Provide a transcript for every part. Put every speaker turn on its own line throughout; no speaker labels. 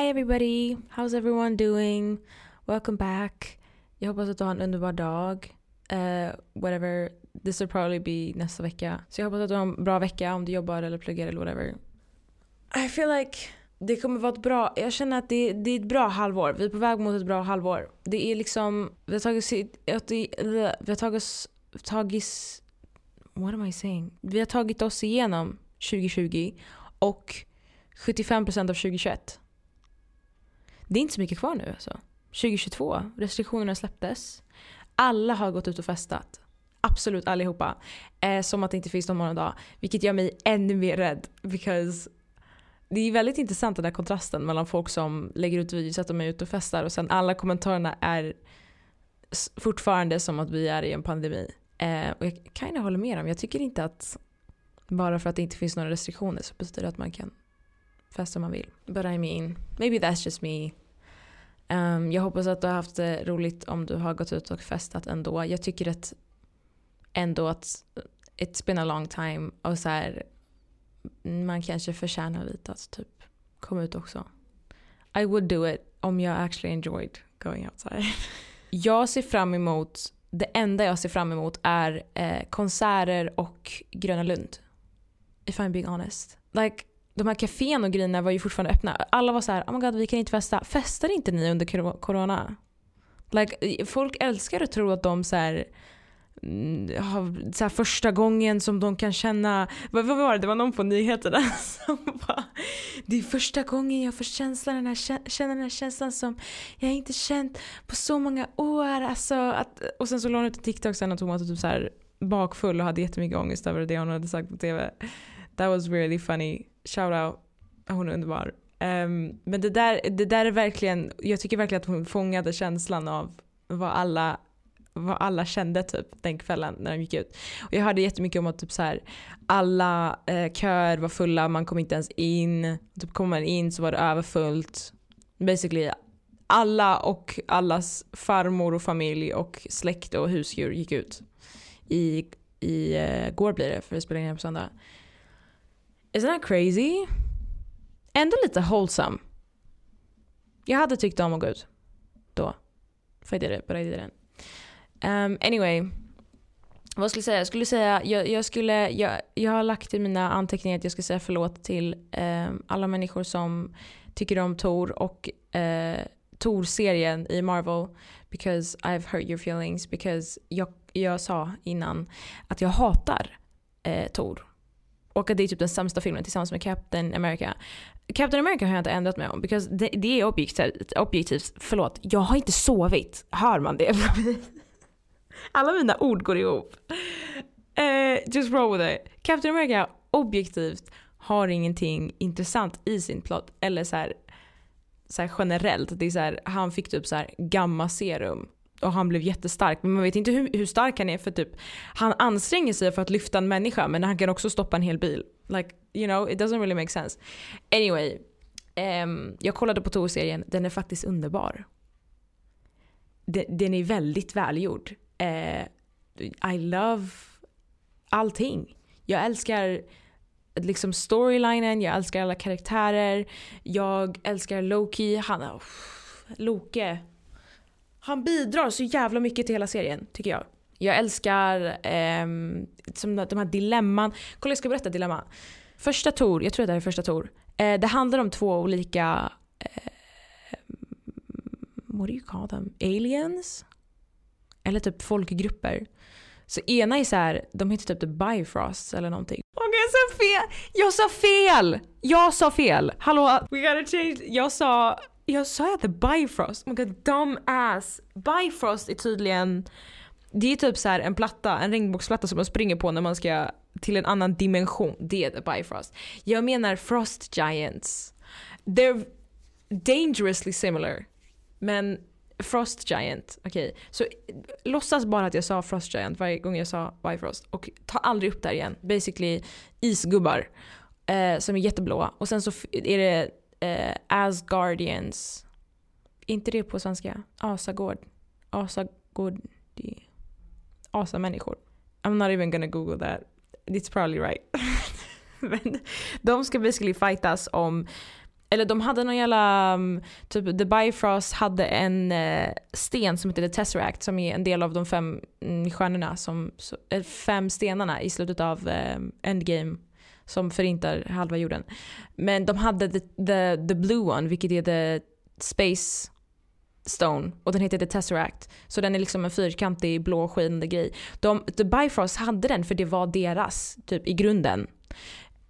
Hi everybody! How's everyone doing? Welcome back. Jag hoppas att du har en underbar dag. Uh, whatever. This will probably be nästa vecka. Så jag hoppas att du har en bra vecka om du jobbar eller pluggar eller whatever. I feel like det kommer vara ett bra, jag känner att det, det är ett bra halvår. Vi är på väg mot ett bra halvår. Det är liksom, vi har tagit, vi har tagit, tagit, what am I saying? Vi har tagit oss igenom 2020 och 75% av 2021. Det är inte så mycket kvar nu alltså. 2022, restriktionerna släpptes. Alla har gått ut och festat. Absolut allihopa. Eh, som att det inte finns någon morgondag. Vilket gör mig ännu mer rädd. Because det är väldigt intressant den där kontrasten mellan folk som lägger ut videos att de är ute och festar och sen alla kommentarerna är fortfarande som att vi är i en pandemi. Eh, och jag kan hålla med dem. Jag tycker inte att bara för att det inte finns några restriktioner så betyder det att man kan festa om man vill. But I mean, maybe that's just me. Um, jag hoppas att du har haft det roligt om du har gått ut och festat ändå. Jag tycker att ändå att it's been a long time och så här, man kanske förtjänar lite att typ komma ut också. I would do it om jag actually enjoyed going outside. jag ser fram emot, det enda jag ser fram emot är eh, konserter och Gröna Lund. If I'm being honest. Like, de här kaféerna och grejerna var ju fortfarande öppna. Alla var så här, oh my god vi kan inte festa. Festar inte ni under corona? Like, folk älskar att tro att de så här, mm, så här, första gången som de kan känna, vad, vad var det, det var någon på nyheterna som bara, det är första gången jag får känslan, den här, känner den här känslan som jag inte känt på så många år. Alltså, att, och sen så låg hon ut en TikTok sen att hon var typ så här bakfull och hade jättemycket ångest över det hon hade sagt på TV. That was really funny. Shout out. Hon är underbar. Um, men det där, det där är verkligen, jag tycker verkligen att hon fångade känslan av vad alla, vad alla kände typ den kvällen när de gick ut. Och jag hörde jättemycket om att typ så här, alla eh, köer var fulla, man kom inte ens in. Typ kom man in så var det överfullt. Basically alla och allas farmor och familj och släkt och husdjur gick ut. I, i eh, går blir det för vi spelar in på söndag. Isn't that crazy? Ändå lite wholesome. Jag hade tyckt om att gå ut. Då. För jag did but I didn't. Um, anyway. Vad skulle jag säga? Jag skulle säga, jag, jag, skulle, jag, jag har lagt i mina anteckningar att jag ska säga förlåt till um, alla människor som tycker om Tor och uh, Tor-serien i Marvel. Because I've hurt your feelings. Because jag, jag sa innan att jag hatar uh, Tor. Och att det är typ den sämsta filmen tillsammans med Captain America. Captain America har jag inte ändrat mig om. Because det, det är objektivt, objektivt, förlåt, jag har inte sovit. Hör man det? Alla mina ord går ihop. Uh, just roll with it. Captain America objektivt har ingenting intressant i sin plot. Eller så här, så här generellt. Det är så här, han fick typ så här gamma serum och han blev jättestark. Men man vet inte hur, hur stark han är för typ han anstränger sig för att lyfta en människa men han kan också stoppa en hel bil. Like you know it doesn't really make sense. Anyway. Um, jag kollade på Tor-serien, den är faktiskt underbar. Den, den är väldigt välgjord. Uh, I love allting. Jag älskar liksom storylinen, jag älskar alla karaktärer. Jag älskar Loki, han... Oh, Loke han bidrar så jävla mycket till hela serien tycker jag. Jag älskar eh, som de här dilemman. Kolla jag ska berätta ett dilemma. Första Tor, jag tror det här är första Tor. Eh, det handlar om två olika, eh, what do you call them? Aliens? Eller typ folkgrupper. Så ena är så här, de heter typ The Bifrost eller någonting. Okej okay, jag sa fel! Jag sa fel! Jag sa fel! Hallå? We gotta change. Jag sa jag sa jag the Bifrost? Oh my god, dumb ass. Bifrost är tydligen, det är typ så en platta, en regnbågsplatta som man springer på när man ska till en annan dimension. Det är the Bifrost. Jag menar Frost Giants. They're dangerously similar. Men Frost Giant, okej. Okay. Så låtsas bara att jag sa Frost Giant varje gång jag sa Bifrost och ta aldrig upp det här igen. Basically isgubbar eh, som är jätteblåa och sen så är det eh, Asgardians. Inte det på svenska? Asagård. Asagård. Asamänniskor. I'm not even gonna google that. It's probably right. Men de ska basically fightas om eller de hade någon jävla, mm, typ The Bifrost hade en uh, sten som heter The Tesseract som är en del av de fem mm, stjärnorna, som, så, eh, fem stenarna i slutet av eh, Endgame som förintar halva jorden. Men de hade the, the, the blue one, vilket är the space stone och den heter The Tesseract. Så den är liksom en fyrkantig blå skinande grej. De, The Bifrost hade den för det var deras typ i grunden.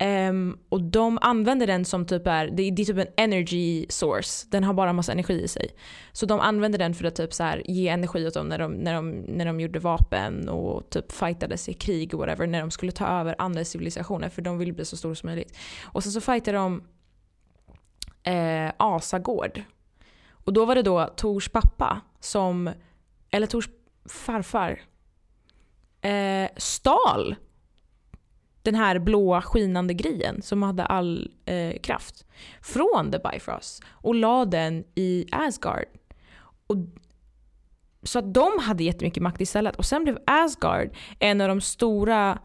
Um, och de använder den som typ är, det är, det är typ en energy source. Den har bara massa energi i sig. Så de använder den för att typ så här, ge energi åt dem när de, när, de, när de gjorde vapen och typ fightades i krig och whatever. När de skulle ta över andra civilisationer för de ville bli så stora som möjligt. Och sen så fightade de eh, Asagård. Och då var det då Tors pappa som, eller Tors farfar, eh, stal den här blåa skinande grejen som hade all eh, kraft från The Bifrost och la den i Asgard. Och, så att de hade jättemycket makt istället. Och sen blev Asgard en av de stora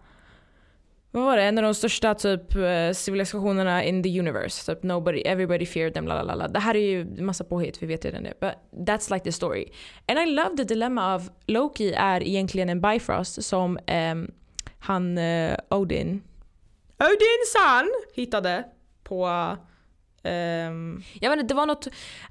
vad var det? En av de största typ eh, civilisationerna in the universe. Typ nobody, everybody feared them, la Det här är ju massa påhitt, vi vet redan det. But that's like the story. And I love the dilemma of Loki är egentligen en Bifrost som um, han uh, Odin, Odin son hittade på um, jag vet inte, det var något,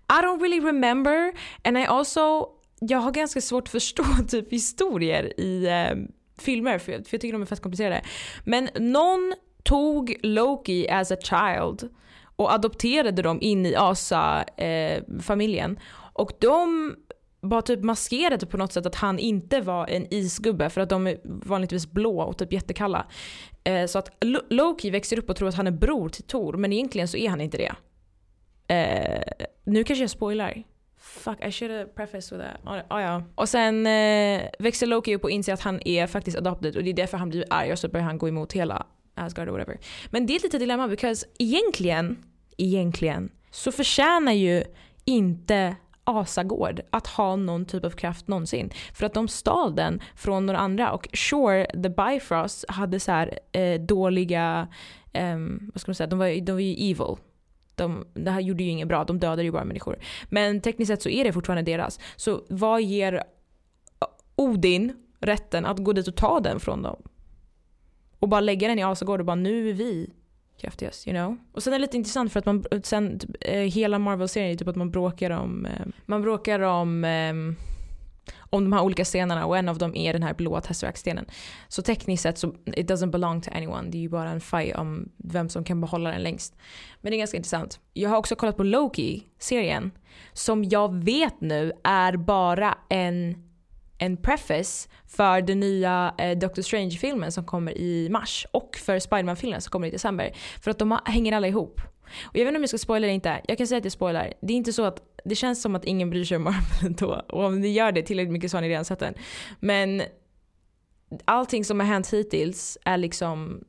I don't really remember and I also, jag har ganska svårt att förstå typ historier i um, filmer för, för jag tycker de är fett komplicerade. Men någon tog Loki as a child och adopterade dem in i Asa-familjen. Eh, och de bara typ maskerade på något sätt att han inte var en isgubbe för att de är vanligtvis blå och typ jättekalla. Eh, så att Loki växer upp och tror att han är bror till Thor men egentligen så är han inte det. Eh, nu kanske jag spoilar. Fuck, I should have prefaced with that. Oh, ja. Och sen eh, växer Loki upp och inser att han är faktiskt adopted och det är därför han blir arg och så börjar han gå emot hela Asgard och whatever. Men det är ett litet dilemma because egentligen, egentligen så förtjänar ju inte Asagård att ha någon typ av kraft någonsin. För att de stal den från några andra och sure, the Bifrost hade så här, eh, dåliga, eh, vad ska man säga, de var, de var ju evil. De, det här gjorde ju inget bra, de dödade ju bara människor. Men tekniskt sett så är det fortfarande deras. Så vad ger eh, Odin rätten att gå dit och ta den från dem? Och bara lägga den i Asagård och bara nu är vi kraftigast, you know. Och sen är det lite intressant för att man, sen typ, eh, hela Marvel-serien är typ att man bråkar om, eh, man bråkar om eh, om de här olika stenarna och en av dem är den här blåa Tesseract-stenen. Så tekniskt sett så it doesn't belong to anyone. Det är ju bara en fight om vem som kan behålla den längst. Men det är ganska intressant. Jag har också kollat på Loki-serien som jag vet nu är bara en en preface för den nya eh, Doctor Strange-filmen som kommer i mars och för Spiderman-filmen som kommer i december. För att de hänger alla ihop. Och jag vet inte om jag ska spoila eller inte. Jag kan säga att jag spoilar. Det är inte så att det känns som att ingen bryr sig om Marvel då. Och om ni gör det tillräckligt mycket så har ni redan sett den. Men allting som har hänt hittills är liksom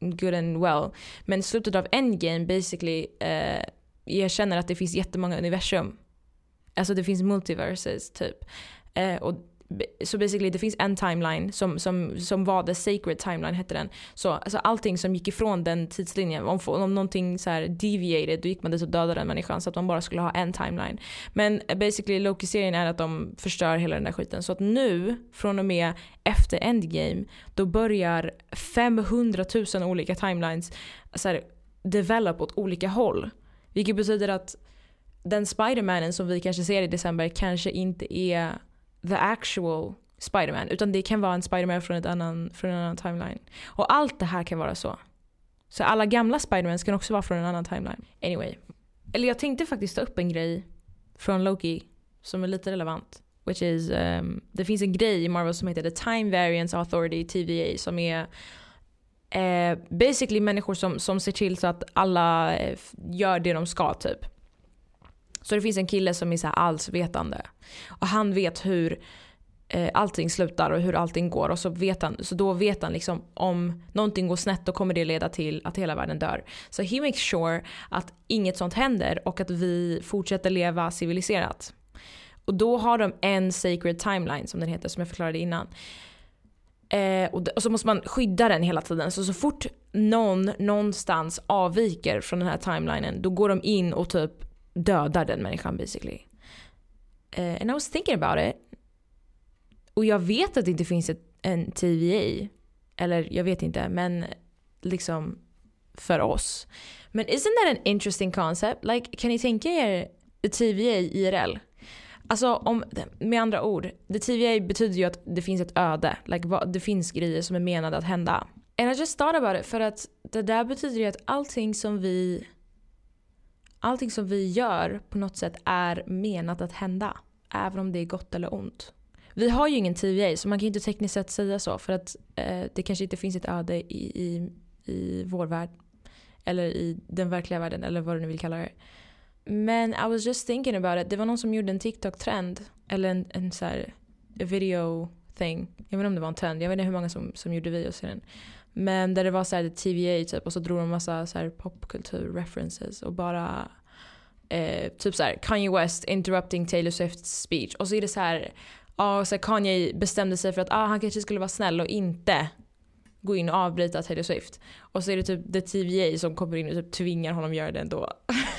good and well. Men slutet av Endgame basically eh, erkänner att det finns jättemånga universum. Alltså det finns multiverses typ. Eh, och så basically det finns en timeline som, som, som var the sacred timeline hette den. Så alltså allting som gick ifrån den tidslinjen, om, om någonting så här deviated då gick man dit och dödade den människan så att man bara skulle ha en timeline. Men eh, basically Loki-serien är att de förstör hela den där skiten. Så att nu, från och med efter Endgame, då börjar 500 000 olika timelines så här, develop åt olika håll. Vilket betyder att den Spidermanen som vi kanske ser i december kanske inte är the actual Spiderman. Utan det kan vara en Spiderman från, annan, från en annan timeline. Och allt det här kan vara så. Så alla gamla Spidermans kan också vara från en annan timeline. Anyway. Eller jag tänkte faktiskt ta upp en grej från Loki som är lite relevant. Which is, um, det finns en grej i Marvel som heter The Time Variance Authority, TVA, som är eh, basically människor som, som ser till så att alla eh, gör det de ska typ. Så det finns en kille som är så här allsvetande. Och han vet hur eh, allting slutar och hur allting går. Och så, vet han, så då vet han liksom om någonting går snett då kommer det leda till att hela världen dör. Så he makes sure att inget sånt händer och att vi fortsätter leva civiliserat. Och då har de en sacred timeline som den heter som jag förklarade innan. Eh, och, och, så måste man skydda den hela tiden. Så så fort någon någonstans avviker från den här timelinen då går de in och typ dödar den människan basically. Uh, and I was thinking about it. Och jag vet att det inte finns ett, en TVA. Eller jag vet inte men liksom för oss. Men isn't that an interesting concept? Like kan ni tänka er TVA IRL? Alltså om, med andra ord, the TVA betyder ju att det finns ett öde. Like, det finns grejer som är menade att hända. And I just thought about it för att det där betyder ju att allting som vi allting som vi gör på något sätt är menat att hända. Även om det är gott eller ont. Vi har ju ingen TVA så man kan ju inte tekniskt sett säga så för att eh, det kanske inte finns ett öde i, i, i vår värld. Eller i den verkliga världen eller vad du nu vill kalla det. Men I was just thinking about it. Det var någon som gjorde en TikTok-trend. Eller en, en så här video thing. Jag vet inte om det var en trend. Jag vet inte hur många som, som gjorde videos i den. Men där det var så här TVA typ och så drog de massa så här popkultur references och bara eh, typ så här Kanye West interrupting Taylor Swifts speech och så är det så här ja, så här Kanye bestämde sig för att ah, han kanske skulle vara snäll och inte gå in och avbryta Taylor Swift. Och så är det typ the TVA som kommer in och typ tvingar honom göra det ändå.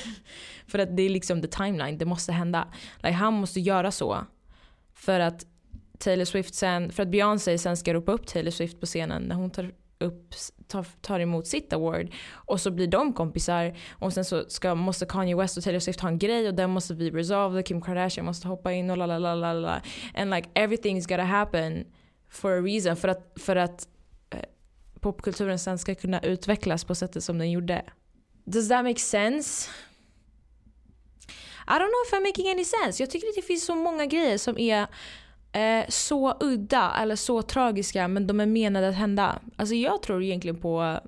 för att det är liksom the timeline, det måste hända. Like, han måste göra så. För att Taylor Swift sen, för att Beyoncé sen ska ropa upp Taylor Swift på scenen när hon tar upp, tar, tar emot sitt award. Och så blir de kompisar och sen så ska, måste Kanye West och Taylor Swift ha en grej och den måste bli resolved. Kim Kardashian måste hoppa in och la la la la la. And like everything's gotta happen for a reason. För att, för att eh, popkulturen sen ska kunna utvecklas på sättet som den gjorde. Does that make sense? I don't know if I'm making any sense. Jag tycker att det finns så många grejer som är eh, så udda eller så tragiska men de är menade att hända. Alltså jag tror egentligen på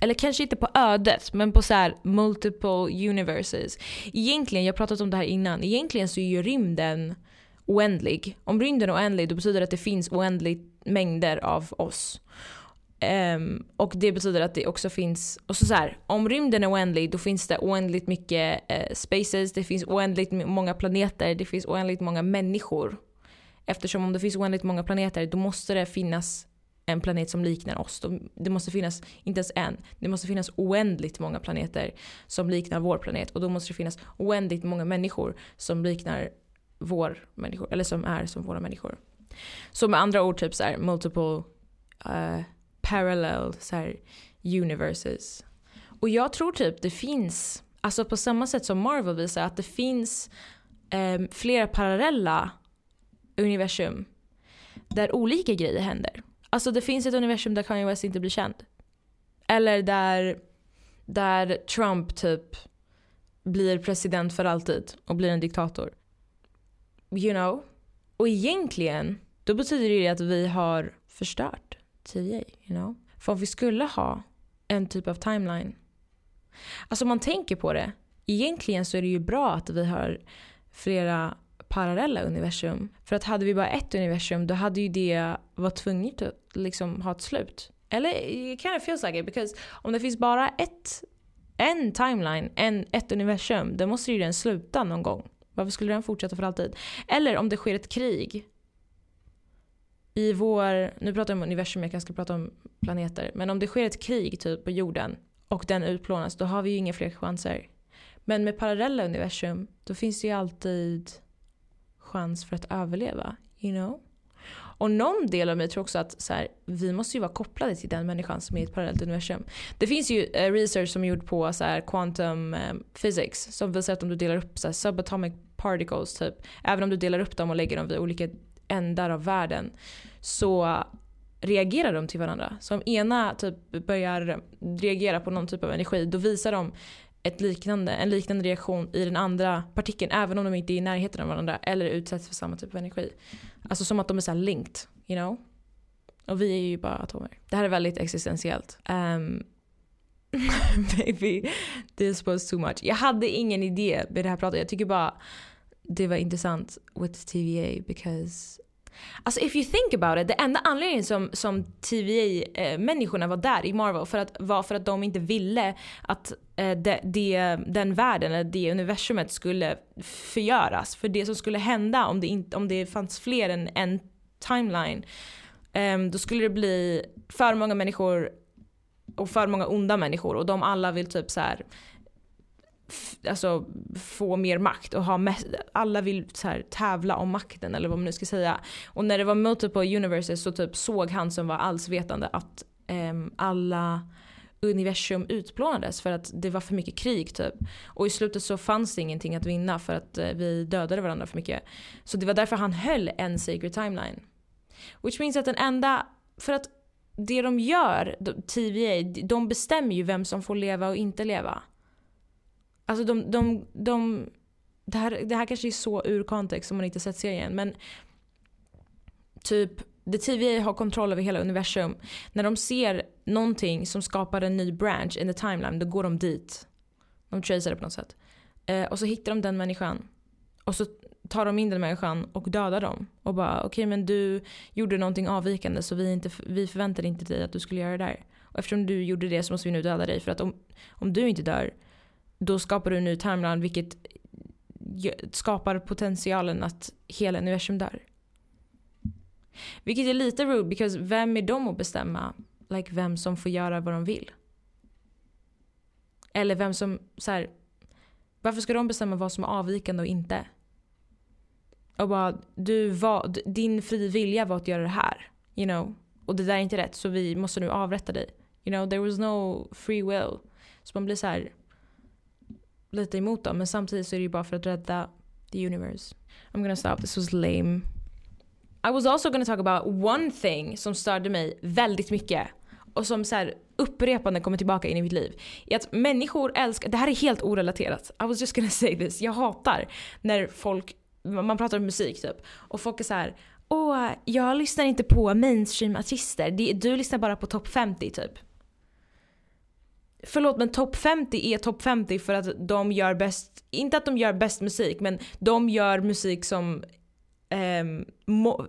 eller kanske inte på ödet, men på så här multiple universes. Egentligen, jag har pratat om det här innan, egentligen så är ju rymden oändlig. Om rymden är oändlig då betyder det att det finns oändligt mängder av oss. Um, och det betyder att det också finns, och så, så här, om rymden är oändlig då finns det oändligt mycket uh, spaces, det finns oändligt många planeter, det finns oändligt många människor. Eftersom om det finns oändligt många planeter då måste det finnas en planet som liknar oss. Det måste finnas, inte ens en, det måste finnas oändligt många planeter som liknar vår planet. Och då måste det finnas oändligt många människor som liknar vår människor, eller som är som våra människor. Så med andra ord typ så här, multiple uh, parallel så här, universes. Och jag tror typ det finns, alltså på samma sätt som Marvel visar att det finns um, flera parallella universum där olika grejer händer. Alltså det finns ett universum där Kanye West inte blir känd. Eller där, där Trump typ blir president för alltid och blir en diktator. You know? Och egentligen, då betyder det att vi har förstört TVA, you know? För om vi skulle ha en typ av timeline. Alltså om man tänker på det, egentligen så är det ju bra att vi har flera parallella universum. För att hade vi bara ett universum då hade ju det varit tvunget att liksom ha ett slut. Eller it kind of feels like it because om det finns bara ett, en timeline, en, ett universum, då måste ju den sluta någon gång. Varför skulle den fortsätta för alltid? Eller om det sker ett krig. I vår, nu pratar jag om universum, jag kanske ska prata om planeter. Men om det sker ett krig typ på jorden och den utplånas, då har vi ju inga fler chanser. Men med parallella universum, då finns det ju alltid chans för att överleva. You know? Och någon del av mig tror också att så här, vi måste ju vara kopplade till den människan som är i ett parallellt universum. Det finns ju eh, research som är gjord på så här, quantum eh, physics som visar att om du delar upp så här, subatomic particles typ, även om du delar upp dem och lägger dem vid olika ändar av världen så reagerar de till varandra. Så om ena typ börjar reagera på någon typ av energi då visar de ett liknande, en liknande reaktion i den andra partikeln även om de inte är i närheten av varandra eller utsätts för samma typ av energi. Alltså som att de är så linked, you know? Och vi är ju bara atomer. Det här är väldigt existentiellt. Ehm, um, baby, this was too much. Jag hade ingen idé med det här pratet. Jag tycker bara det var intressant with TVA because Alltså if you think about it, det enda anledningen som, som TVA-människorna var där i Marvel för att, var för att de inte ville att eh, de, den världen, eller det universumet skulle förgöras. För det som skulle hända om det, inte, om det fanns fler än en timeline Um, då skulle det bli för många människor och för många onda människor och de alla vill typ så här, alltså få mer makt och ha mest, alla vill så här, tävla om makten eller vad man nu ska säga. Och när det var multiple universes så typ såg han som var allsvetande att eh, alla universum utplånades för att det var för mycket krig typ. Och i slutet så fanns det ingenting att vinna för att eh, vi dödade varandra för mycket. Så det var därför han höll en sacred timeline. Which means att den enda, för att det de gör, TVA, de bestämmer ju vem som får leva och inte leva. Alltså de, de, de det, här, det här kanske är så ur kontext om man inte sett serien men typ The TVA har kontroll över hela universum. När de ser någonting som skapar en ny branch in the timeline då går de dit. De tracear det på något sätt. Eh, och så hittar de den människan. Och så tar de in den människan och dödar dem. Och bara okej okay, men du gjorde någonting avvikande så vi, inte, vi förväntade inte dig att du skulle göra det där. Och eftersom du gjorde det så måste vi nu döda dig för att om, om du inte dör då skapar du en ny timeline vilket skapar potentialen att hela universum dör. Vilket är lite rude because vem är de att bestämma like, vem som får göra vad de vill? Eller vem som, så här, varför ska de bestämma vad som är avvikande och inte? Och bara, du var, din fri vilja var att göra det här. You know? Och det där är inte rätt så vi måste nu avrätta dig. You know, there was no free will. Så man blir så här lite emot dem men samtidigt så är det ju bara för att rädda the universe. I'm gonna stop, this was lame. I was also gonna talk about one thing som störde mig väldigt mycket och som så här upprepande kommer tillbaka in i mitt liv. Är att människor älskar, det här är helt orelaterat. I was just gonna say this. Jag hatar när folk, man pratar om musik typ och folk är så här. Åh, jag lyssnar inte på mainstream-artister. Du lyssnar bara på topp 50 typ. Förlåt men topp 50 är topp 50 för att de gör bäst, inte att de gör bäst musik men de gör musik som um,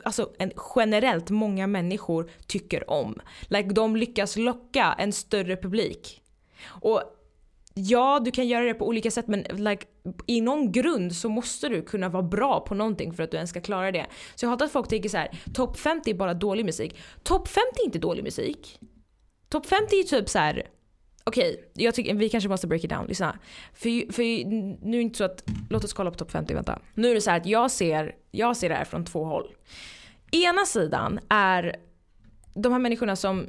alltså en, generellt många människor tycker om. Like de lyckas locka en större publik. Och ja, du kan göra det på olika sätt men like, i någon grund så måste du kunna vara bra på någonting för att du ens ska klara det. Så jag hatar att folk tänker så här: topp 50 är bara dålig musik. Topp 50 är inte dålig musik. Topp 50 är typ så här Okej, okay, jag tycker vi kanske måste break it down. Lyssna. För, för nu är det inte så att, låt oss kolla på topp 50, vänta. Nu är det så att jag ser, jag ser det här från två håll. Ena sidan är de här människorna som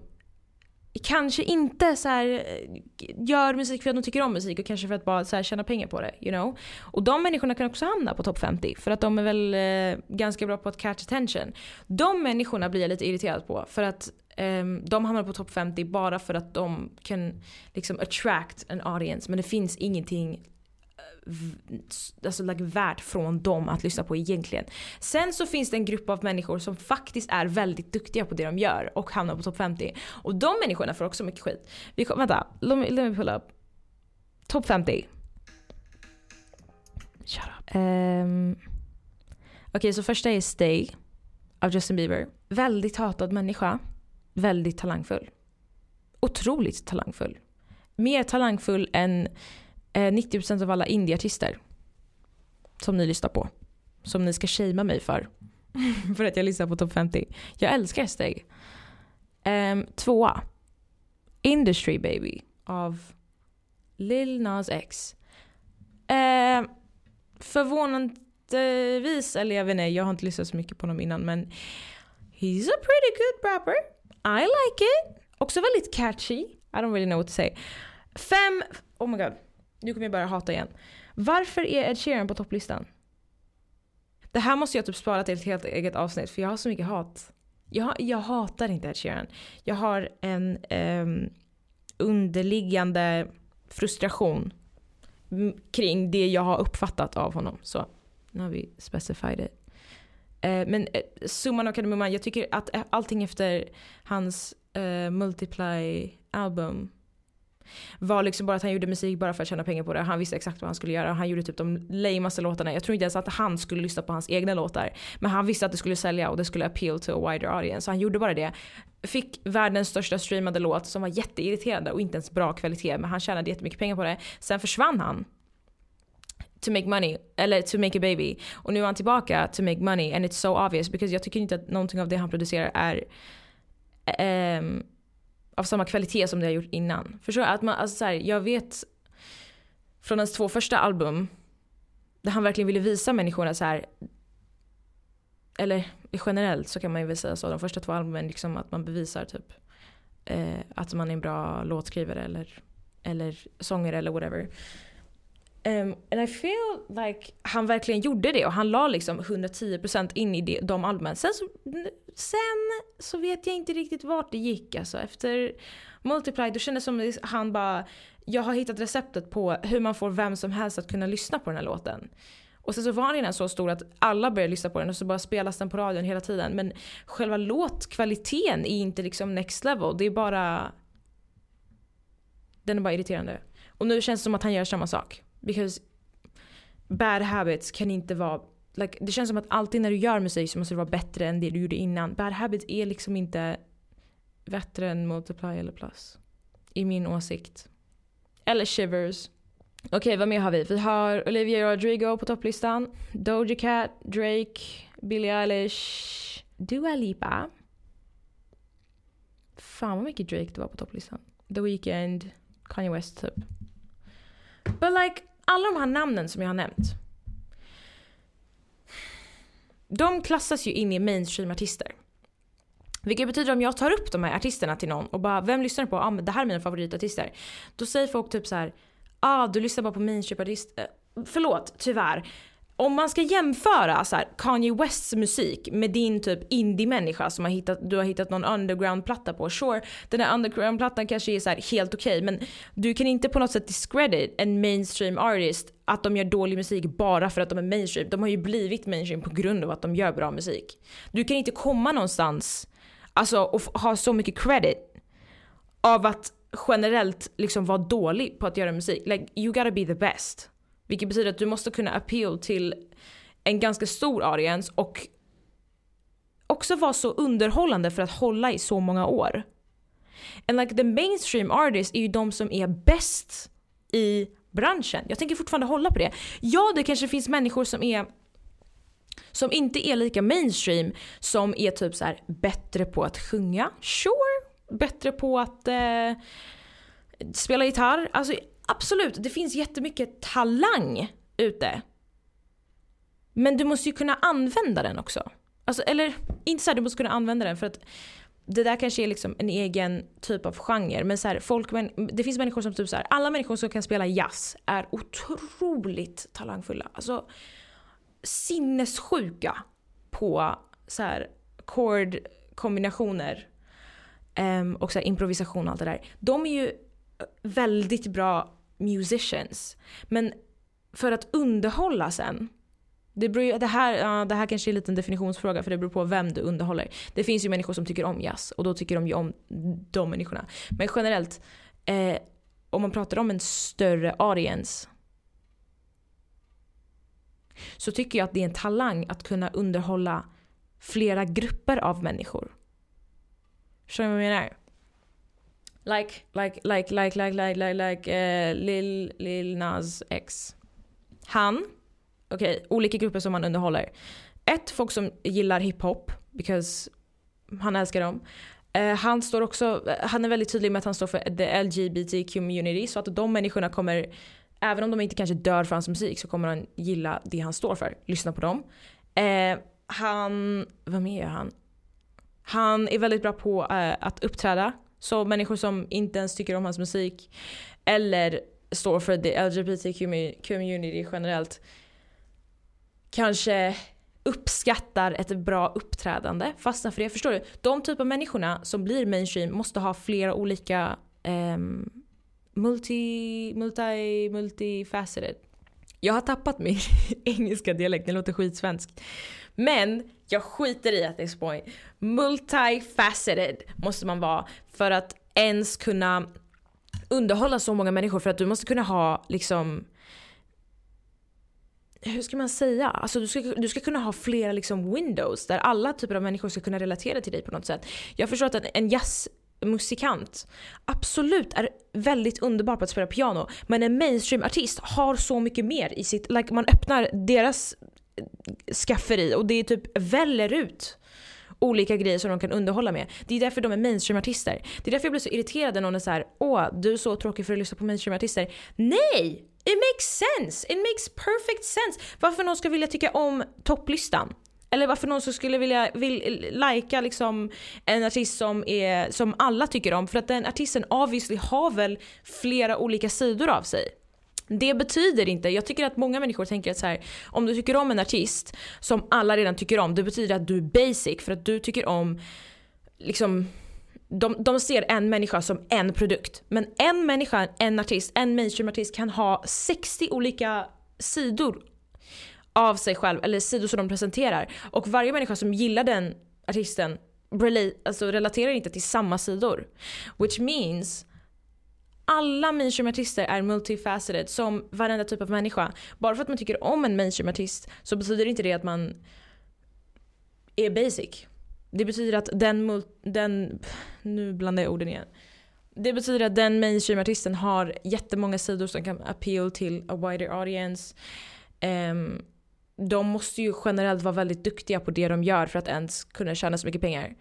kanske inte så här, eh, gör musik för att de tycker om musik och kanske för att bara så här, tjäna pengar på det. You know? Och de människorna kan också hamna på topp 50 för att de är väl eh, ganska bra på att catch attention. De människorna blir jag lite irriterad på för att Um, de hamnar på topp 50 bara för att de kan liksom attract an audience. Men det finns ingenting uh, alltså, like, värt från dem att lyssna på egentligen. Sen så finns det en grupp av människor som faktiskt är väldigt duktiga på det de gör och hamnar på topp 50. Och de människorna får också mycket skit. Vi kom, vänta, let me, let me pull up. Topp 50. Shut up. Um, Okej, okay, så första är Stay av Justin Bieber. Väldigt hatad människa väldigt talangfull. Otroligt talangfull. Mer talangfull än eh, 90% av alla indieartister. Som ni lyssnar på. Som ni ska shamea mig för. för att jag lyssnar på topp 50. Jag älskar Steg. Um, ehm, tvåa. Industry Baby av Lil Nas X. Uh, förvånandevis, eller jag vet inte, jag har inte lyssnat så mycket på honom innan men he's a pretty good rapper. I like it. Också väldigt catchy. I don't really know what to say. Fem, oh my god. Nu kommer jag börja hata igen. Varför är Ed Sheeran på topplistan? Det här måste jag typ spara till ett helt eget avsnitt för jag har så mycket hat. Jag, jag hatar inte Ed Sheeran. Jag har en um, underliggande frustration kring det jag har uppfattat av honom. Så nu har vi specified it. Eh, men eh, summan av kardemumman, jag tycker att eh, allting efter hans uh, Multiply album var liksom bara att han gjorde musik bara för att tjäna pengar på det. Han visste exakt vad han skulle göra. Han gjorde typ de lamaste låtarna. Jag tror inte ens att han skulle lyssna på hans egna låtar. Men han visste att det skulle sälja och det skulle appeal to a wider audience. Så han gjorde bara det. Fick världens största streamade låt som var jätteirriterande och inte ens bra kvalitet. Men han tjänade jättemycket pengar på det. Sen försvann han to make money, eller to make a baby. Och nu är han tillbaka to make money and it's so obvious because jag tycker inte att någonting av det han producerar är um, av samma kvalitet som det har gjort innan. Förstår du? Att man, alltså så här, jag vet från hans två första album där han verkligen ville visa människorna så här eller generellt så kan man ju väl säga så, de första två albumen liksom att man bevisar typ eh, att man är en bra låtskrivare eller, eller sångare eller whatever. Um, and I feel like han verkligen gjorde det och han la liksom 110% in i det, de albumen. Sen så, sen så vet jag inte riktigt vart det gick alltså. Efter Multiply då kändes det som att han bara, jag har hittat receptet på hur man får vem som helst att kunna lyssna på den här låten. Och sen så var den så stor att alla började lyssna på den och så bara spelas den på radion hela tiden. Men själva låtkvaliteten är inte liksom next level. Det är bara... Den är bara irriterande. Och nu känns det som att han gör samma sak. Because bad habits kan inte vara... Like, det känns som att alltid när du gör musik så måste det vara bättre än det du gjorde innan. Bad habits är liksom inte bättre än multiply eller plus. I min åsikt. Eller shivers. Okej, okay, vad mer har vi? Vi har Olivia Rodrigo på topplistan. Doja Cat, Drake, Billie Eilish, Dua Lipa. Fan vad mycket Drake det var på topplistan. The Weeknd, Kanye West typ. But like, alla de här namnen som jag har nämnt. De klassas ju in i mainstream-artister. Vilket betyder om jag tar upp de här artisterna till någon och bara vem lyssnar på? Ah, men det här är mina favoritartister. Då säger folk typ så här ah du lyssnar bara på mainstream artister. Eh, förlåt, tyvärr. Om man ska jämföra så här, Kanye Wests musik med din typ indie-människa som har hittat, du har hittat någon underground-platta på. Sure, den här underground-plattan kanske är så här, helt okej okay, men du kan inte på något sätt discredit en mainstream artist att de gör dålig musik bara för att de är mainstream. De har ju blivit mainstream på grund av att de gör bra musik. Du kan inte komma någonstans alltså, och ha så mycket credit av att generellt liksom vara dålig på att göra musik. Like you gotta be the best. Vilket betyder att du måste kunna appeal till en ganska stor audience och också vara så underhållande för att hålla i så många år. And like the mainstream artists är ju de som är bäst i branschen. Jag tänker fortfarande hålla på det. Ja, det kanske finns människor som är som inte är lika mainstream som är typ så här bättre på att sjunga. Sure, bättre på att eh, spela gitarr. Alltså absolut, det finns jättemycket talang ute. Men du måste ju kunna använda den också. Alltså, eller inte så här, du måste kunna använda den för att det där kanske är liksom en egen typ av genre. Men så här, folk, det finns människor som typ så här, alla människor som kan spela jazz är otroligt talangfulla. Alltså sinnessjuka på så här chordkombinationer Um, och så improvisation och allt det där. De är ju väldigt bra musicians. Men för att underhålla sen. Det, beror, det, här, uh, det här kanske är en liten definitionsfråga för det beror på vem du underhåller. Det finns ju människor som tycker om jazz och då tycker de ju om de människorna. Men generellt, eh, om man pratar om en större audience så tycker jag att det är en talang att kunna underhålla flera grupper av människor. Förstår ni vad jag menar? Like, like, like, like, like, like, like, like uh, Lil, Lil Nas X. Han, okej, okay, olika grupper som han underhåller. Ett, folk som gillar hiphop, because han älskar dem. Uh, han står också, eh, han är väldigt tydlig med att han står för the LGBT community, så att de människorna kommer, även om de inte kanske dör för hans musik, så kommer han gilla det han står för. Lyssna på dem. Uh, han, vad mer gör han? Han är väldigt bra på uh, att uppträda. Så människor som inte ens tycker om hans musik eller står för the LGBT community generellt kanske uppskattar ett bra uppträdande. Fastnar för det. Förstår du? De typ av människorna som blir mainstream måste ha flera olika um, multi, multi, multifaceted. Jag har tappat min engelska dialekt, den låter skitsvensk. Men jag skiter i att det är point. Multifaceted måste man vara för att ens kunna underhålla så många människor för att du måste kunna ha liksom hur ska man säga? Alltså du, ska, du ska kunna ha flera liksom windows där alla typer av människor ska kunna relatera till dig på något sätt. Jag förstår att en jazzmusikant absolut är väldigt underbar på att spela piano men en mainstream-artist har så mycket mer i sitt, like man öppnar deras skafferi och det är typ väller ut olika grejer som de kan underhålla med. Det är därför de är mainstream-artister. Det är därför jag blir så irriterad när någon är såhär åh du är så tråkig för att lyssna på mainstream-artister. Nej! It makes sense! It makes perfect sense! Varför någon ska vilja tycka om topplistan? Eller varför någon skulle vilja vill, lajka liksom en artist som, är, som alla tycker om. För att den artisten obviously har väl flera olika sidor av sig. Det betyder inte, jag tycker att många människor tänker att så här, om du tycker om en artist som alla redan tycker om, det betyder att du är basic för att du tycker om liksom de, de ser en människa som en produkt. Men en människa, en artist, en mainstream-artist kan ha 60 olika sidor av sig själv, eller sidor som de presenterar. Och varje människa som gillar den artisten alltså relaterar inte till samma sidor. Which means alla mainstream-artister är multifaceted som varenda typ av människa. Bara för att man tycker om en mainstream-artist så betyder inte det att man är basic. Det betyder att den, den nu blandar jag orden igen. Det betyder att den mainstream-artisten har jättemånga sidor som kan appeal till a wider audience. Um, de måste ju generellt vara väldigt duktiga på det de gör för att ens kunna tjäna så mycket pengar.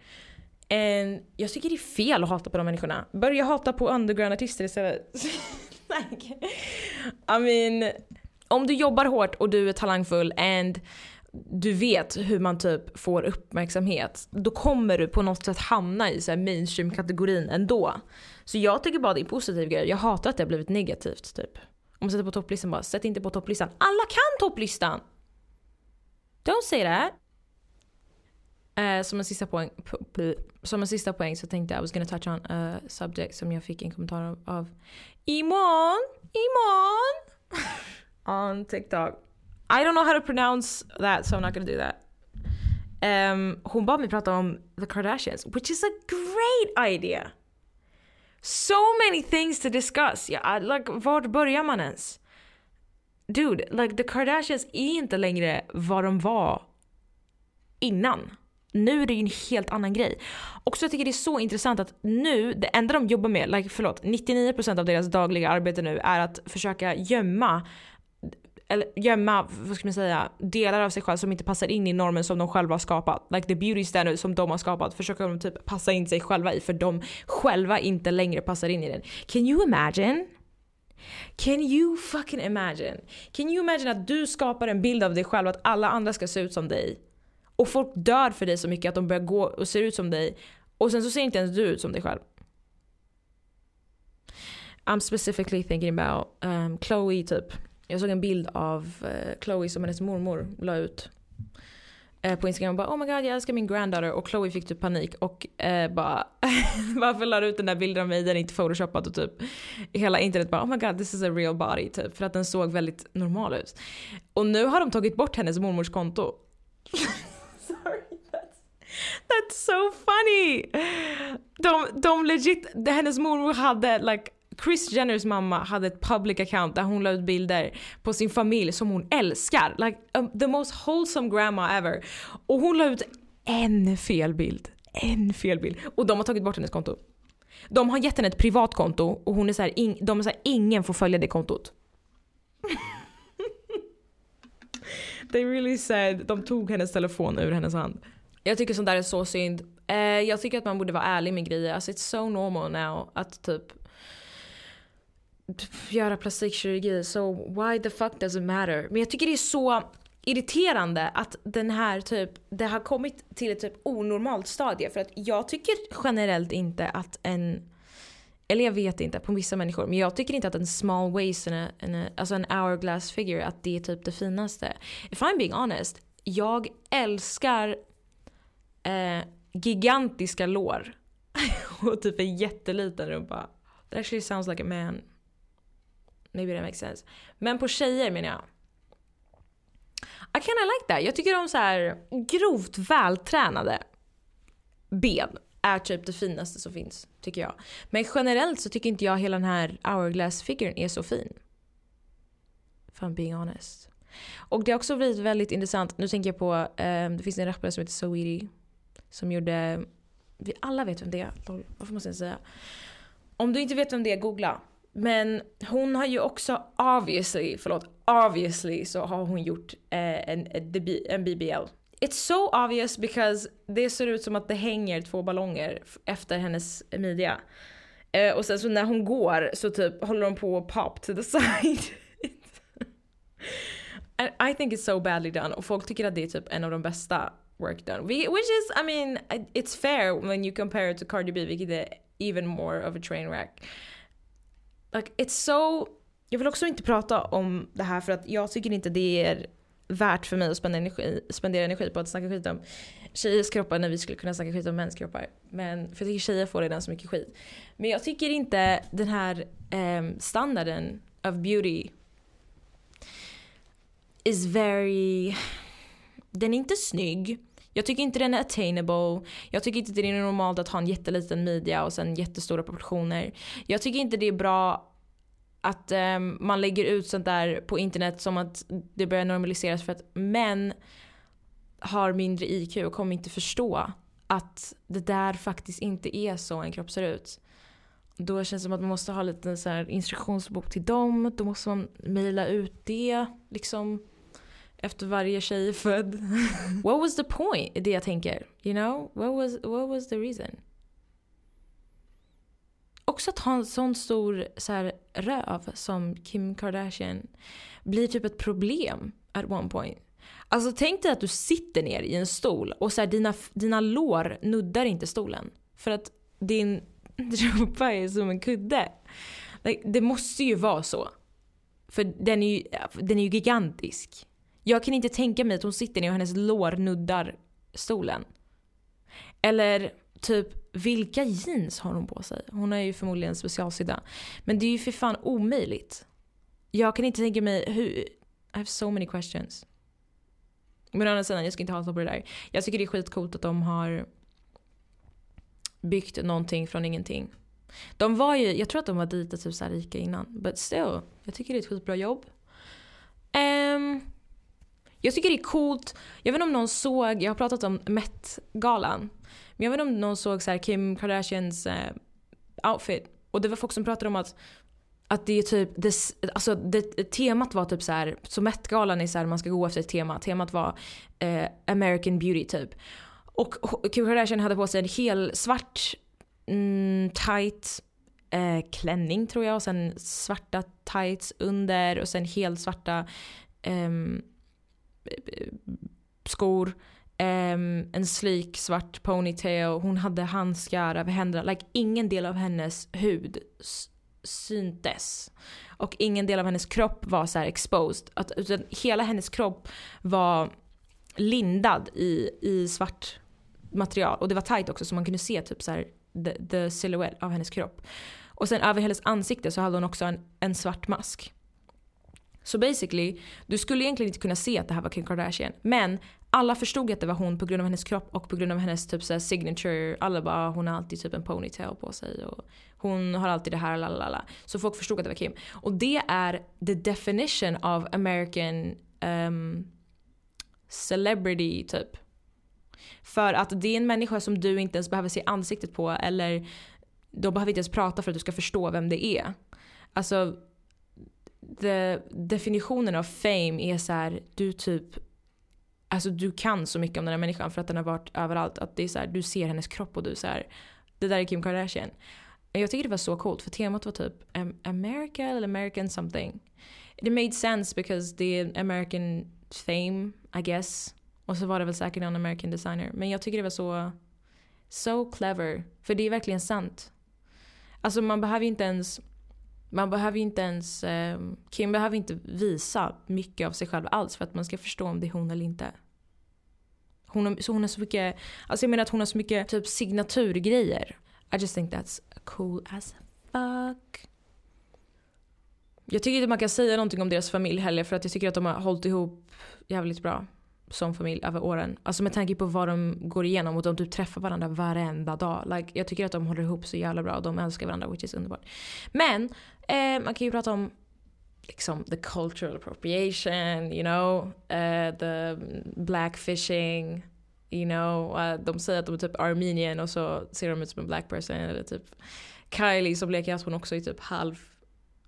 En, jag tycker det är fel att hata på de människorna. Börja hata på underground-artister istället. I mean, om du jobbar hårt och du är talangfull and du vet hur man typ får uppmärksamhet, då kommer du på något sätt hamna i mainstream-kategorin ändå. Så jag tycker bara det är en positiv grej. Jag hatar att det har blivit negativt typ. Om man sätter på topplistan bara, sätt inte på topplistan. Alla kan topplistan! Don't say that! Uh, som, en sista poäng, som en sista poäng så tänkte jag I was gonna touch on a subject som jag fick en kommentar av, av Imon, Imon on TikTok. I don't know how to pronounce that so I'm not gonna do that. Um, hon bad mig prata om the Kardashians which is a great idea. So many things to discuss. Yeah, like, vart börjar man ens? Dude, like the Kardashians är inte längre vad de var innan. Nu är det ju en helt annan grej. Och så jag tycker det är så intressant att nu, det enda de jobbar med, like, förlåt, 99% av deras dagliga arbete nu är att försöka gömma eller gömma, vad ska man säga, delar av sig själv som inte passar in i normen som de själva har skapat. Like the beauty standard som de har skapat försöker de typ passa in sig själva i för de själva inte längre passar in i den. Can you imagine? Can you fucking imagine? Can you imagine att du skapar en bild av dig själv att alla andra ska se ut som dig? Och folk dör för dig så mycket att de börjar gå och se ut som dig. Och sen så ser inte ens du ut som dig själv. I'm specifically thinking about um, Chloe typ. Jag såg en bild av uh, Chloe som hennes mormor la ut. Uh, på Instagram och bara oh my god jag älskar min granddaughter och Chloe fick typ panik och uh, bara varför la du ut den där bilden av mig den är inte photoshoppad. och typ hela internet bara oh my god this is a real body typ för att den såg väldigt normal ut. Och nu har de tagit bort hennes mormors konto. That's so funny! De, de legit, hennes mormor hade like Chris Jenners mamma hade ett public account där hon la ut bilder på sin familj som hon älskar. Like um, the most wholesome grandma ever. Och hon la ut en fel bild. En fel bild. Och de har tagit bort hennes konto. De har gett henne ett privat konto och hon är så här, in, de är så här, ingen får följa det kontot. They really said, de tog hennes telefon ur hennes hand. Jag tycker sånt där är så synd. Eh, jag tycker att man borde vara ärlig med grejer. Alltså it's so normal now att typ, göra plastikkirurgi. So why the fuck does it matter? Men jag tycker det är så irriterande att den här typ, det har kommit till ett typ onormalt stadie. För att jag tycker generellt inte att en eller jag vet inte på vissa människor. Men jag tycker inte att en small waist, en, en, alltså en hourglass figure, att det är typ det finaste. If I'm being honest, jag älskar eh, gigantiska lår och typ en jätteliten rumpa. That actually sounds like a man. Maybe that makes sense. Men på tjejer menar jag. I kinda like that. Jag tycker om så här grovt vältränade ben är typ det finaste som finns, tycker jag. Men generellt så tycker inte jag hela den här hourglass-figuren är så fin. If I'm being honest. Och det har också blivit väldigt intressant. Nu tänker jag på, um, det finns en rappare som heter Saweetie. Som gjorde, vi alla vet vem det är. Varför måste jag säga? Om du inte vet vem det är, googla. Men hon har ju också obviously, förlåt, obviously så har hon gjort eh, en, en BBL. it's so obvious because det ser ut som att det hänger två ballonger efter hennes midja. Eh, och sen så när hon går så typ håller hon på att pop to the side. I think it's so badly done och folk tycker att det är typ en av de bästa work done. Which is, I mean, it's fair when you compare it to Cardi B vilket är even more of a train wreck. Like it's so... Jag vill också inte prata om det här för att jag tycker inte det är värt för mig att spendera energi, spendera energi på att snacka skit om tjejers kroppar när vi skulle kunna snacka skit om mäns kroppar. Men, för jag tycker tjejer får redan så mycket skit. Men jag tycker inte den här um, standarden of beauty is very... Den är inte snygg. Jag tycker inte den är attainable. Jag tycker inte det är normalt att ha en jätteliten midja och sen jättestora proportioner. Jag tycker inte det är bra att um, man lägger ut sånt där på internet som att det börjar normaliseras för att män har mindre IQ och kommer inte förstå att det där faktiskt inte är så en kropp ser ut. Då känns det som att man måste ha lite så instruktionsbok till dem. Då måste man mejla ut det liksom efter varje tjej är född. What was the point? Det jag tänker. You know? What was, what was the reason? Också att ha en sån stor så här, röv som Kim Kardashian blir typ ett problem at one point. Alltså tänk dig att du sitter ner i en stol och så här, dina, dina lår nuddar inte stolen. För att din rumpa är som en kudde. Like, det måste ju vara så. För den är ju, den är ju gigantisk. Jag kan inte tänka mig att hon sitter ner och hennes lår nuddar stolen. Eller typ vilka jeans har hon på sig? Hon är ju förmodligen specialsydda. Men det är ju för fan omöjligt. Jag kan inte tänka mig hur... I have so many questions. Men å andra sidan, jag ska inte hata på det där. Jag tycker det är skitcoolt att de har byggt någonting från ingenting. De var ju, jag tror att de var dit typ så rika innan. But still, jag tycker det är ett skitbra jobb. Um, jag tycker det är coolt. Jag vet inte om någon såg, jag har pratat om Met-galan. Men jag vet inte om någon såg så här Kim Kardashians uh, outfit. Och det var folk som pratade om att att det är typ, det, alltså det, temat var typ så här, så Met-galan är så här, man ska gå efter ett tema. Temat var eh, American beauty typ. Och Kim Kardashian hade på sig en hel svart mm, tight eh, klänning tror jag och sen svarta tights under och sen helt svarta ehm, skor. Um, en slik svart ponytail, hon hade handskar över händerna. Like, ingen del av hennes hud syntes. Och ingen del av hennes kropp var så exposed. Att, utan hela hennes kropp var lindad i, i svart material. Och det var tight också så man kunde se typ så här, the, the silhouette av hennes kropp. Och sen över hennes ansikte så hade hon också en, en svart mask. Så basically, du skulle egentligen inte kunna se att det här var Kim Kardashian. Men alla förstod att det var hon på grund av hennes kropp och på grund av hennes typ så signature. Alla bara ah, hon har alltid typ en ponytail på sig och hon har alltid det här lalala. Så folk förstod att det var Kim. Och det är the definition of American um, celebrity typ. För att det är en människa som du inte ens behöver se ansiktet på eller de behöver inte ens prata för att du ska förstå vem det är. Alltså the, definitionen av fame är så här, du typ Alltså du kan så mycket om den här människan för att den har varit överallt. Att det är så här, du ser hennes kropp och du så här, det där är Kim Kardashian. Jag tycker det var så coolt för temat var typ America eller American something. It made sense because det är American fame I guess. Och så var det väl säkert någon American designer. Men jag tycker det var så, so clever. För det är verkligen sant. Alltså man behöver ju inte ens man behöver inte ens, eh, Kim behöver inte visa mycket av sig själv alls för att man ska förstå om det är hon eller inte. Hon har, så hon har så mycket, alltså jag menar att hon har så mycket typ signaturgrejer. I just think that's cool as fuck. Jag tycker inte man kan säga någonting om deras familj heller för att jag tycker att de har hållit ihop jävligt bra som familj över åren. Alltså med tanke på vad de går igenom och de typ träffar varandra varenda dag. Like, jag tycker att de håller ihop så jävla bra och de älskar varandra which is underbart. Men eh, man kan ju prata om liksom the cultural appropriation, you know, uh, the blackfishing, you know. Uh, de säger att de är typ armenian och så ser de ut som en black person. Eller typ Kylie som leker att hon också är typ halv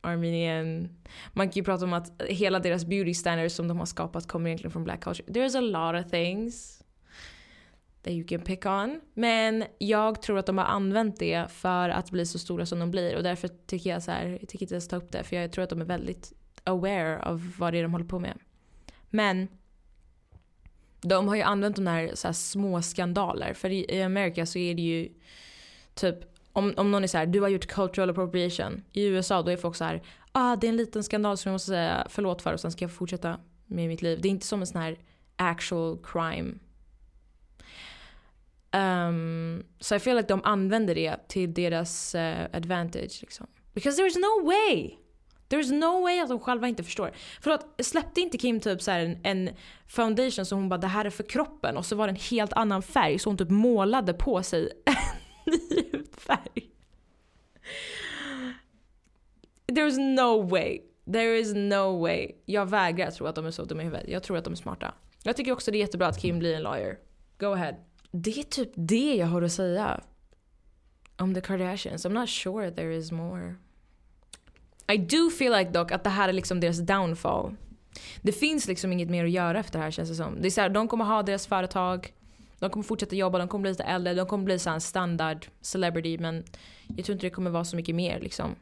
Armenian. Man kan ju prata om att hela deras beauty standards som de har skapat kommer egentligen från black culture. There's a lot of things. that you can pick on. Men jag tror att de har använt det för att bli så stora som de blir och därför tycker jag så här, jag tycker inte ens ta upp det för jag tror att de är väldigt aware av vad det är de håller på med. Men de har ju använt de här, så här små skandaler för i, i Amerika så är det ju typ om, om någon är så här, du har gjort cultural appropriation. I USA då är folk så här, ah det är en liten skandal som jag måste säga förlåt för och sen ska jag fortsätta med mitt liv. Det är inte som en sån här actual crime. Um, så jag feel like de använder det till deras uh, advantage liksom. Because there's no way! There is no way att de själva inte förstår. Förlåt, släppte inte Kim typ så en, en, foundation som hon bara det här är för kroppen och så var det en helt annan färg så hon typ målade på sig hudfärg. There's no way. There is no way. Jag vägrar tro att de är så dumma i huvudet. Jag tror att de är smarta. Jag tycker också det är jättebra att Kim blir en lawyer. Go ahead. Det är typ det jag har att säga om the Kardashians. I'm not sure there is more. I do feel like dock att det här är liksom deras downfall. Det finns liksom inget mer att göra efter det här känns det som. Det är så här, de kommer ha deras företag, de kommer fortsätta jobba, de kommer bli lite äldre, de kommer bli så en standard celebrity men jag tror inte det kommer vara så mycket mer liksom.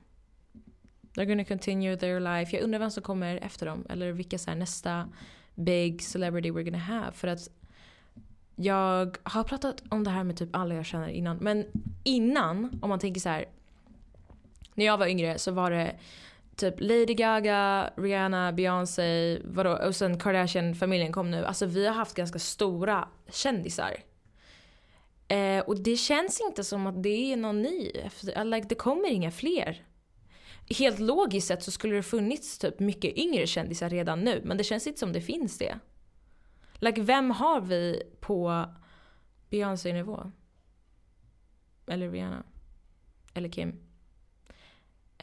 They're gonna continue their life. Jag undrar vem som kommer efter dem eller vilka så här, nästa big celebrity we're gonna have. För att jag har pratat om det här med typ alla jag känner innan. Men innan, om man tänker så här. När jag var yngre så var det typ Lady Gaga, Rihanna, Beyoncé, vadå, och sen Kardashian-familjen kom nu. Alltså vi har haft ganska stora kändisar. Eh, och det känns inte som att det är någon ny. Like, det kommer inga fler. Helt logiskt sett så skulle det funnits typ mycket yngre kändisar redan nu. Men det känns inte som det finns det. Like, vem har vi på Beyoncé-nivå? Eller Rihanna? Eller Kim?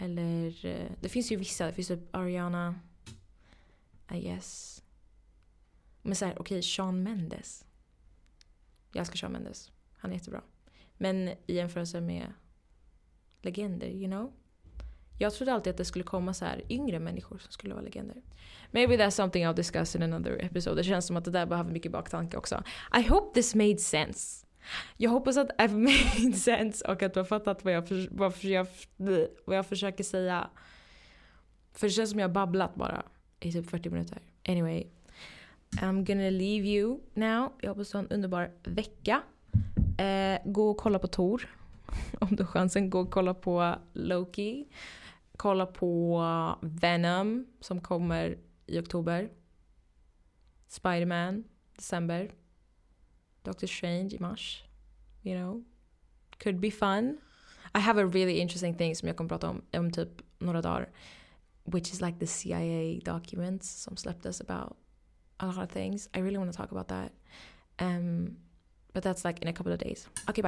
Eller, eh, det finns ju vissa. Det finns typ Ariana. I guess. Men såhär, okej, okay, Sean Mendes. Jag älskar Sean Mendes. Han är jättebra. Men i jämförelse med legender, you know? Jag trodde alltid att det skulle komma så här yngre människor som skulle vara legender. Maybe that's something I'll discuss in another episode. Det känns som att det där behöver mycket baktanke också. I hope this made sense. Jag hoppas att I've made sense och att du har fattat vad jag, för, vad, jag, vad jag försöker säga. För det känns som jag har babblat bara i typ 40 minuter. Anyway. I'm gonna leave you now. Jag hoppas du har en underbar vecka. Eh, gå och kolla på Tor. Om du har chansen, gå och kolla på Loki. Kolla på Venom som kommer i oktober. Spiderman, december. Doctor Strange i. You know. Could be fun. I have a really interesting thing som jag kommer prata om om typ några dagar. Which is like the CIA documents som släpptes about a lot of things. I really want to talk about that. Um, but that's like in a couple of days. Okay, bye.